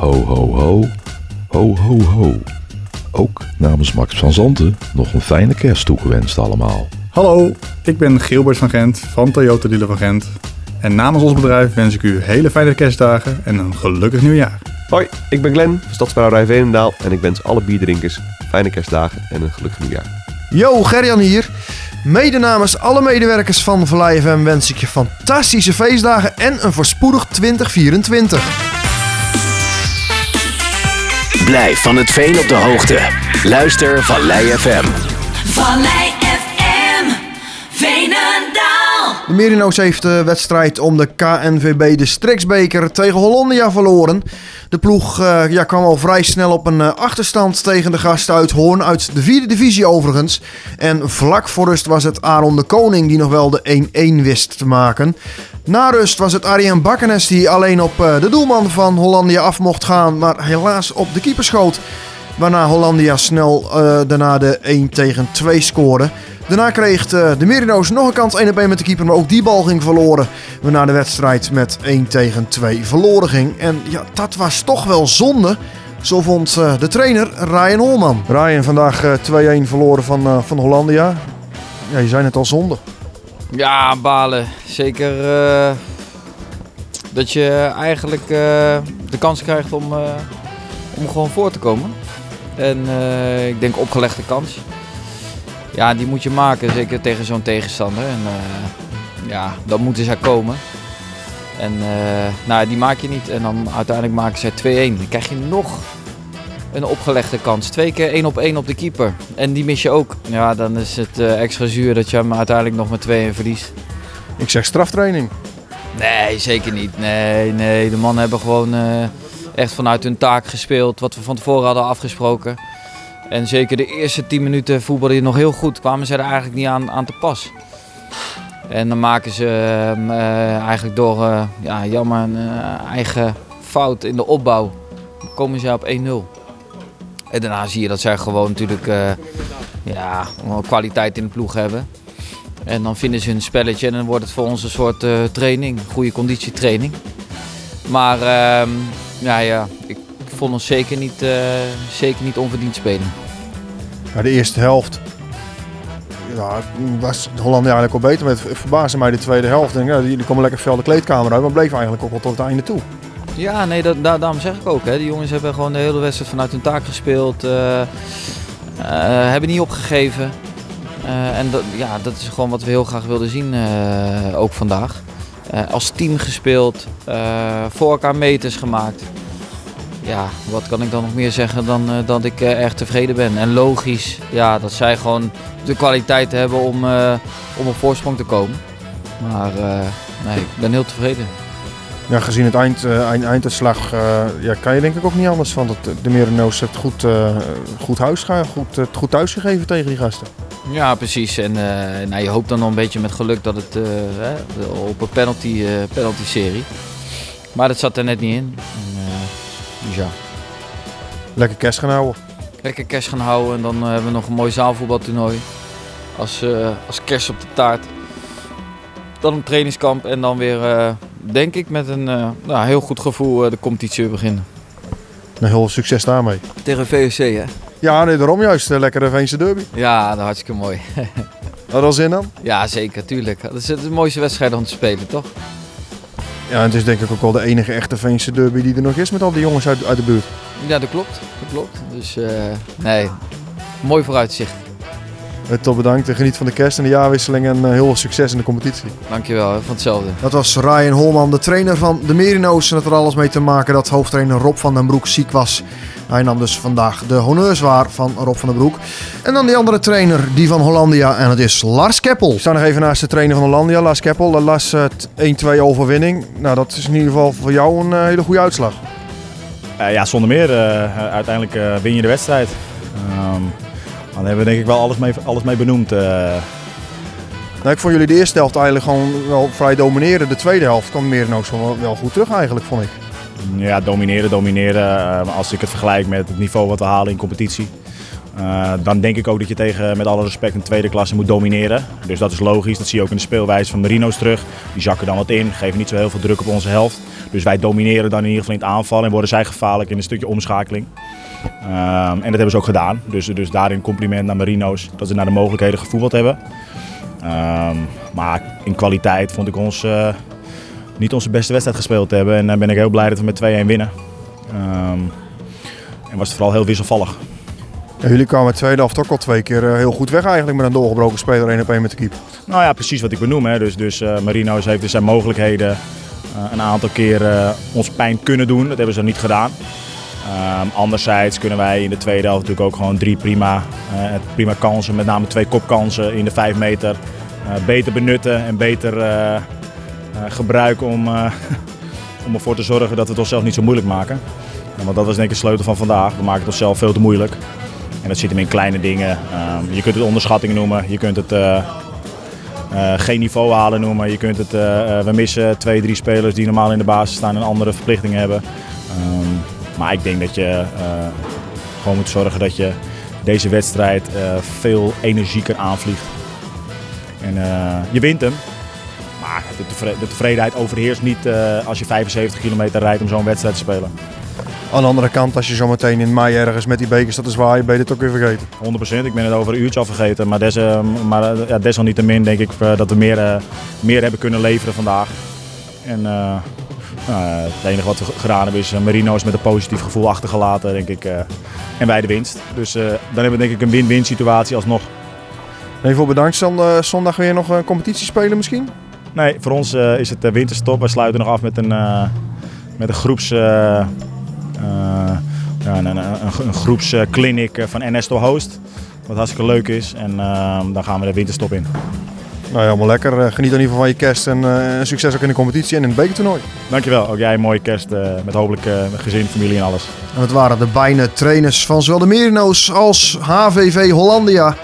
Ho ho ho, ho ho ho. Ook namens Max van Zanten nog een fijne kerst toegewenst allemaal. Hallo, ik ben Gilbert van Gent van Toyota Dealer van Gent. En namens ons bedrijf wens ik u hele fijne kerstdagen en een gelukkig nieuwjaar. Hoi, ik ben Glenn van Stadsbrouwerij Veenendaal en ik wens alle bierdrinkers fijne kerstdagen en een gelukkig nieuwjaar. Yo, Gerjan hier. Mede namens alle medewerkers van Vallei FM wens ik je fantastische feestdagen en een voorspoedig 2024. Blijf van het veen op de hoogte. Luister Vallei FM. De Merino's heeft de wedstrijd om de KNVB de Streksbeker tegen Hollandia verloren. De ploeg eh, ja, kwam al vrij snel op een eh, achterstand tegen de gasten uit Hoorn, uit de vierde divisie overigens. En vlak voor rust was het Aaron de Koning die nog wel de 1-1 wist te maken. Na rust was het Arjen Bakkenes die alleen op eh, de doelman van Hollandia af mocht gaan, maar helaas op de keeper schoot. Waarna Hollandia snel eh, daarna de 1 tegen 2 scoorde. Daarna kreeg de, de Merino's nog een kans 1 op 1 met de keeper, maar ook die bal ging verloren. Waarna de wedstrijd met 1 tegen 2 verloren ging. En ja, dat was toch wel zonde. Zo vond eh, de trainer Ryan Holman. Ryan, vandaag eh, 2-1 verloren van, eh, van Hollandia. Ja, je zei het al zonde. Ja, balen. Zeker eh, dat je eigenlijk eh, de kans krijgt om, eh, om gewoon voor te komen. En eh, ik denk opgelegde kans. Ja, die moet je maken, zeker tegen zo'n tegenstander. En eh, ja, dan moeten zij komen. En eh, nou, die maak je niet. En dan uiteindelijk maken zij 2-1. Dan krijg je nog een opgelegde kans. Twee keer één op één op de keeper. En die mis je ook. Ja, dan is het extra zuur dat je hem uiteindelijk nog met 2-1 verliest. Ik zeg straftraining. Nee, zeker niet. Nee, nee. De mannen hebben gewoon echt vanuit hun taak gespeeld. Wat we van tevoren hadden afgesproken. En zeker de eerste 10 minuten voetbalden die nog heel goed. Kwamen ze er eigenlijk niet aan, aan te pas. En dan maken ze hem, eh, eigenlijk door eh, ja, jammer een eh, eigen fout in de opbouw. Komen ze op 1-0. En daarna zie je dat zij gewoon natuurlijk ja, kwaliteit in de ploeg hebben. En dan vinden ze hun spelletje en dan wordt het voor ons een soort training, goede conditietraining. Maar ehm, ja, ja, ik vond ons zeker niet, eh, zeker niet onverdiend spelen. Ja, de eerste helft ja, was Hollandia eigenlijk al beter. Met het verbaasde mij de tweede helft. Denk, ja, jullie komen lekker veel de kleedkamer uit, maar bleven eigenlijk ook wel tot het einde toe. Ja, nee, dat, daar- daarom zeg ik ook. Hè. Die jongens hebben gewoon de hele wedstrijd vanuit hun taak gespeeld. eh, hebben niet opgegeven. En dat, ja, dat is gewoon wat we heel graag wilden zien, ook vandaag. Eh, als team gespeeld, eh, voor elkaar meters gemaakt. Ja, wat kan ik dan nog meer zeggen dan eh, dat ik erg tevreden ben. En logisch, ja, dat zij gewoon de kwaliteit hebben om, om op voorsprong te komen. Maar nee, ik ben heel tevreden. Ja, gezien het eind, eind, einduitslag ja, kan je denk ik ook niet anders van. Dat de Merino's het goed, goed, huis, gaan, goed, eh, goed thuis gegeven tegen die gasten. Ja, precies. En eh, nou, je hoopt dan nog een beetje met geluk dat het eh, hè, op een penalty, eh, penalty serie. Maar dat zat er net niet in. En, eh, dus ja, Lekker kerst gaan houden. lekker kerst gaan houden en dan hebben we nog een mooi zaalvoetbaltoernooi. Als, eh, als kerst op de taart. Dan een trainingskamp en dan weer, eh, denk ik, met een eh, nou, heel goed gevoel de competitie weer beginnen. Nou, heel veel succes daarmee. Tegen VOC, hè? Ja, nee, daarom juist. eh, Lekkere Veense derby. Ja, dat hartstikke mooi. Had er zin aan? ja, zeker, tuurlijk. Dat is de mooiste wedstrijd om te spelen, toch? Ja, en het is denk ik ook wel de enige echte Veense derby die er nog is met al die jongens uit, uit de buurt. Ja, dat klopt. Dat klopt. Dus eh, nee, mooi vooruitzicht. Uh, top bedankt. en Geniet van de kerst en de jaarwisseling en eh, heel veel succes in de competitie. Dankjewel, van hetzelfde. Dat was Ryan Holman, de trainer van de Merino's. En dat had er alles mee te maken dat hoofdtrainer Rob van den Broek ziek was. Hij nam dus vandaag de honneurs waar van Rob van den Broek. En dan die andere trainer, die van Hollandia. En dat is Lars Keppel. Ik sta nog even naast de trainer van Hollandia, Lars Keppel. Lars, eh, 1-2 overwinning. Nou, dat is in ieder geval voor jou een eh, hele goede uitslag. Eh, ja, zonder meer. eh, uiteindelijk eh, win je de wedstrijd. Ehm, dan hebben we denk ik wel alles mee, alles mee benoemd. eh. Nou, ik vond jullie de eerste helft eigenlijk gewoon wel vrij domineren. De tweede helft kwam Merino's wel, wel goed terug eigenlijk, vond ik. ja, domineren, domineren. Eh, als ik het vergelijk met het niveau wat we halen in competitie. Eh, dan denk ik ook dat je tegen, met alle respect, een tweede klasse moet domineren. Dus dat is logisch. Dat zie je ook in de speelwijze van Marino's terug. Die zakken dan wat in, geven niet zo heel veel druk op onze helft. Dus wij domineren dan in ieder geval in het aanval en worden zij gevaarlijk in een stukje omschakeling. Ehm, en dat hebben ze ook gedaan. Dus, dus daarin compliment naar Marino's dat ze naar de mogelijkheden gevoetbald hebben. Ehm, maar in kwaliteit vond ik ons eh, niet onze beste wedstrijd gespeeld hebben. En dan ben ik heel blij dat we met 2-1 winnen. Ehm, en was het vooral heel wisselvallig. Jullie kwamen de tweede helft ook al twee keer eh, heel goed weg eigenlijk met een doorgebroken speler 1 op 1 met de keeper. Nou ja, precies wat ik benoem. Hè. Dus, dus eh, Marino's heeft dus zijn mogelijkheden eh, een aantal keer ons pijn kunnen doen. Dat hebben ze niet gedaan. Ehm, anderzijds kunnen wij in de tweede helft natuurlijk ook gewoon drie prima, prima kansen, met name twee kopkansen in de vijf meter, beter benutten en beter gebruiken om, om ervoor te zorgen dat we het onszelf niet zo moeilijk maken. Want dat was denk de sleutel van vandaag. We maken het onszelf veel te moeilijk. En dat zit hem in kleine dingen. Ehm, je kunt het onderschatting noemen, je kunt het eh, eh, geen niveau halen noemen. Je kunt het, eh, we missen twee, drie spelers die normaal in de basis staan en andere verplichtingen hebben. Ehm, maar ik denk dat je gewoon moet zorgen dat je deze wedstrijd veel energieker aanvliegt. En je wint hem. Maar de, tevre- de tevredenheid overheerst niet als je 75 kilometer rijdt om zo'n wedstrijd te spelen. Aan de andere kant, als je zo meteen in mei ergens met die bekers staat te zwaaien, ben je dit ook weer vergeten. 100%. Ik ben het over een uurtje al vergeten. Maar, des, eh, maar eh, ja, desalniettemin denk ik eh, dat we meer, eh, meer hebben kunnen leveren vandaag. En nou, het enige wat we gedaan hebben is Marino's met een positief gevoel achtergelaten, denk ik. en wij de winst. Dus dan hebben we denk ik een win-win situatie alsnog. Even voor bedankt. Eh, zondag weer nog een competitie spelen misschien? Nee, voor ons is het winterstop. We sluiten nog af met een, met een groeps... eh, ja, een, een, een, een groepsclinic eh, van NS to Host. Wat hartstikke leuk is. En eh, dan gaan we de winterstop in. Nou ja, helemaal lekker. Eh, Geniet in ieder geval van je kerst en eh, succes ook in de competitie en in het bekertoernooi. Dankjewel. Ook jij een mooie kerst eh, met hopelijk eh, gezin, familie en alles. En het waren de bijna trainers van zowel de Merino's als HVV Hollandia.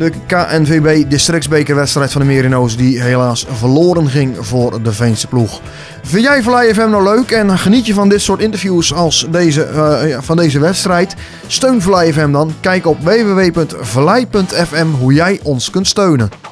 De KNVB districtsbekerwedstrijd van de Merino's die helaas verloren ging voor de Veense ploeg. Vind jij Vallei FM nou leuk en geniet je van dit soort interviews als deze, eh, van deze wedstrijd? Steun Vallei FM dan. Kijk op www.vallei.fm hoe jij ons kunt steunen.